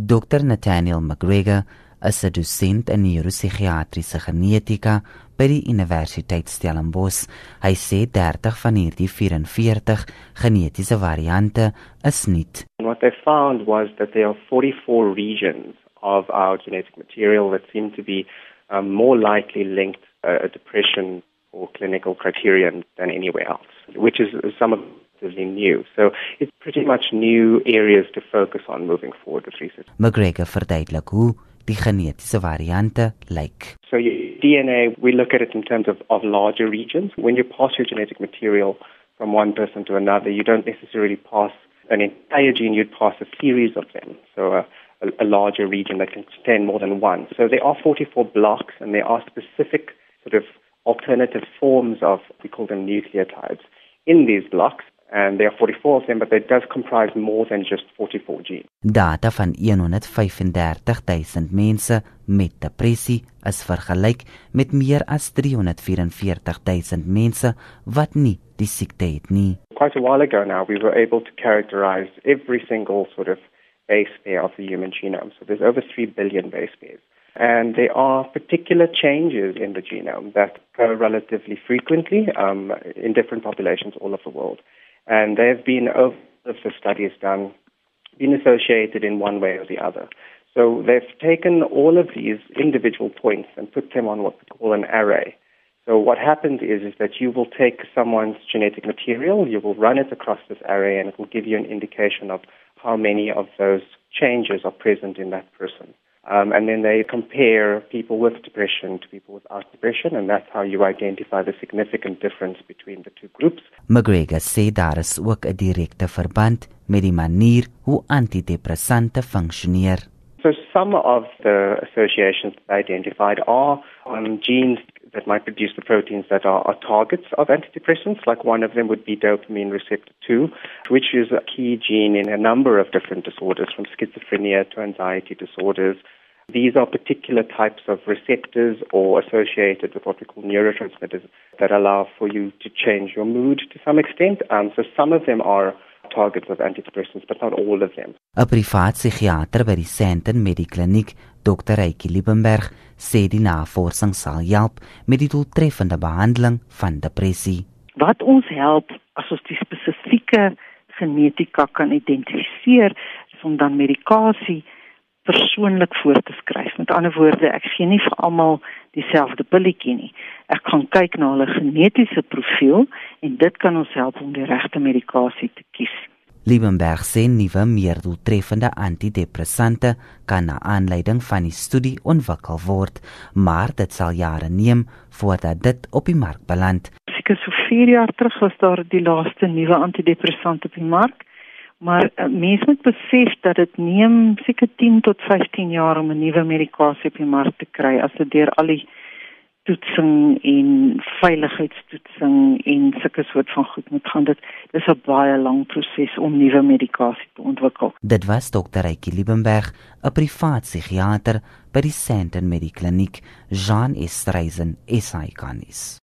Dr Nathaniel McGregor is 'n dosent in neuropsigiatriese genetika by die Universiteit Stellenbosch. Hy sê 30 van hierdie 44 genetiese variante is nuut. What they found was that there are 44 regions of our genetic material that seem to be um, more likely linked uh, a depression or clinical criterion than anywhere else, which is some of relatively new. So it's pretty much new areas to focus on moving forward with research. McGregor verduidelik hoe die genetiese variante lyk. So your DNA, we look at it in terms of, of larger regions. When you pass your genetic material from one person to another, you don't necessarily pass an entire gene, you'd pass a series of them. So uh, a, a larger region that can contain more than one. So there are 44 blocks and there are specific sort of alternative forms of, we call them nucleotides, in these blocks. And there are 44 of them, but it does comprise more than just 44 genes. Data van 135.000 mense met depressie is vergelyk met meer as 344.000 mense wat nie die siekte het nie. Quite a while ago now, we were able to characterize every single sort of base pair of the human genome. So there's over 3 billion base pairs. And there are particular changes in the genome that occur relatively frequently um, in different populations all over the world. And there have been over the studies done, been associated in one way or the other. So they've taken all of these individual points and put them on what we call an array. So what happens is, is that you will take someone's genetic material, you will run it across this array, and it will give you an indication of how many of those changes are present in that person. Um, and then they compare people with depression to people without depression, and that's how you identify the significant difference between the two groups. McGregor sê daar is ook 'n direkte verband met die manier hoe antidepressante funksioneer. So some of the associations identified are on genes that might produce the proteins that are, are, targets of antidepressants. Like one of them would be dopamine receptor 2, which is a key gene in a number of different disorders, from schizophrenia to anxiety disorders. These are particular types of receptors or associated with what we call neurotransmitters that allow for you to change your mood to some extent. Um, so some of them are targets of antidepressants, but not all of them. 'n Privaat psigiater by die Sandton Medikliniek, Dr. Eike Liebenberg, sê die navorsing sal help met die doeltreffende behandeling van depressie. Wat ons help as ons die spesifieke genetika kan identifiseer, is om dan medikasie persoonlik voor te skryf. Met ander woorde, ek gee nie vir almal dieselfde pilletjie nie. Ek gaan kyk na hulle genetiese profiel en dit kan ons help om die regte medikasie te kies. Liebenberg sê nuwe meer doeltreffende antidepressante kan na aanleiding van die studie ontwikkel word, maar dit sal jare neem voordat dit op die mark beland. Seker so 4 jaar terug was daar die laaste nuwe antidepressante op die mark. Maar uh, mense moet besef dat dit neem seker 10 tot 15 jaar om 'n nuwe medikasie op die mark te kry as dit deur al die toetsing en veiligheidstoetsing en sulke soort van goed moet gaan. Dit is 'n baie lang proses om nuwe medikasie te ontwikkel. Dit was Dr. Eike Liebenberg, 'n privaat psigiater by die Sandton Medikliniek, Jean Estreisen, SAICanis.